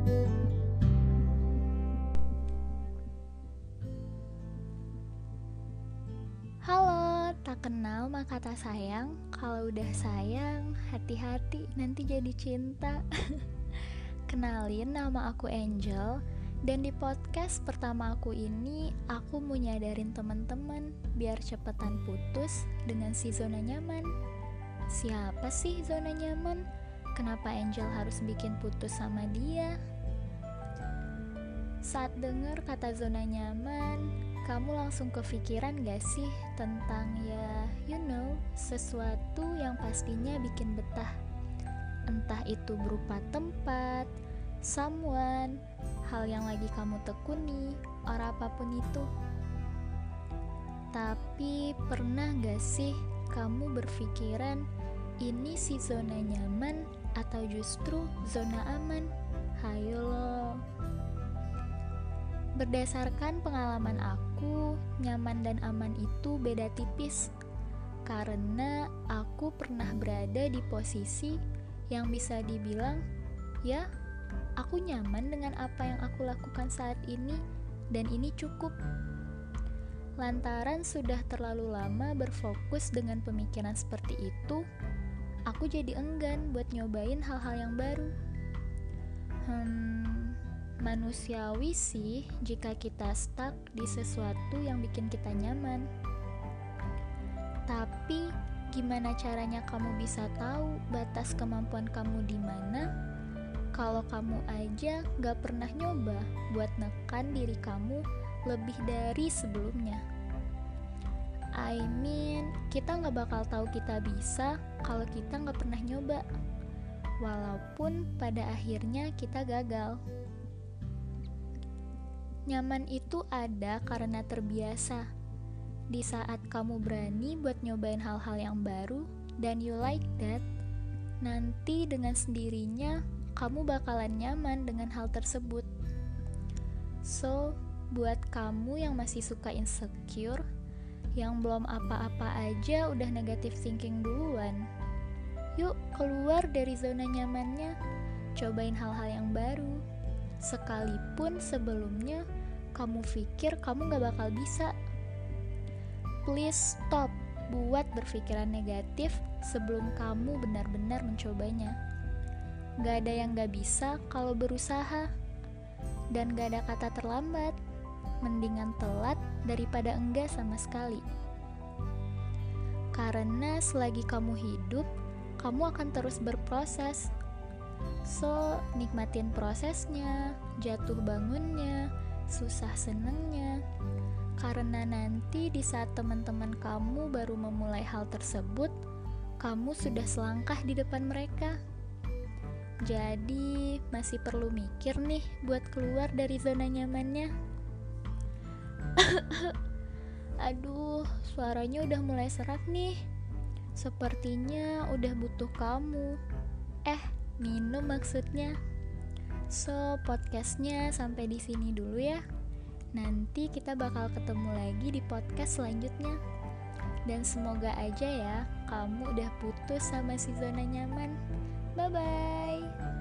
Halo, tak kenal maka kata sayang. Kalau udah sayang, hati-hati nanti jadi cinta. Kenalin nama aku Angel dan di podcast pertama aku ini aku mau nyadarin teman-teman biar cepetan putus dengan si zona nyaman. Siapa sih zona nyaman? Kenapa Angel harus bikin putus sama dia? Saat denger kata zona nyaman, kamu langsung kepikiran gak sih tentang ya, you know, sesuatu yang pastinya bikin betah? Entah itu berupa tempat, someone, hal yang lagi kamu tekuni, or apa pun itu. Tapi pernah gak sih kamu berpikiran ini si zona nyaman atau justru zona aman? Hayo loh. Berdasarkan pengalaman aku, nyaman dan aman itu beda tipis. Karena aku pernah berada di posisi yang bisa dibilang, ya, aku nyaman dengan apa yang aku lakukan saat ini, dan ini cukup. Lantaran sudah terlalu lama berfokus dengan pemikiran seperti itu, aku jadi enggan buat nyobain hal-hal yang baru. Hmm, Manusiawi sih jika kita stuck di sesuatu yang bikin kita nyaman. Tapi gimana caranya kamu bisa tahu batas kemampuan kamu di mana? Kalau kamu aja gak pernah nyoba buat nekan diri kamu lebih dari sebelumnya. I mean, kita gak bakal tahu kita bisa kalau kita gak pernah nyoba. Walaupun pada akhirnya kita gagal. Nyaman itu ada karena terbiasa. Di saat kamu berani buat nyobain hal-hal yang baru dan you like that, nanti dengan sendirinya kamu bakalan nyaman dengan hal tersebut. So, buat kamu yang masih suka insecure, yang belum apa-apa aja udah negatif thinking duluan. Yuk keluar dari zona nyamannya, cobain hal-hal yang baru sekalipun sebelumnya kamu pikir kamu gak bakal bisa. Please stop buat berpikiran negatif sebelum kamu benar-benar mencobanya. Gak ada yang gak bisa kalau berusaha, dan gak ada kata terlambat. Mendingan telat daripada enggak sama sekali. Karena selagi kamu hidup, kamu akan terus berproses So, nikmatin prosesnya, jatuh bangunnya, susah senengnya. Karena nanti di saat teman-teman kamu baru memulai hal tersebut, kamu sudah selangkah di depan mereka. Jadi, masih perlu mikir nih buat keluar dari zona nyamannya. Aduh, suaranya udah mulai serak nih. Sepertinya udah butuh kamu. Eh, minum maksudnya. So, podcastnya sampai di sini dulu ya. Nanti kita bakal ketemu lagi di podcast selanjutnya. Dan semoga aja ya, kamu udah putus sama si zona nyaman. Bye bye.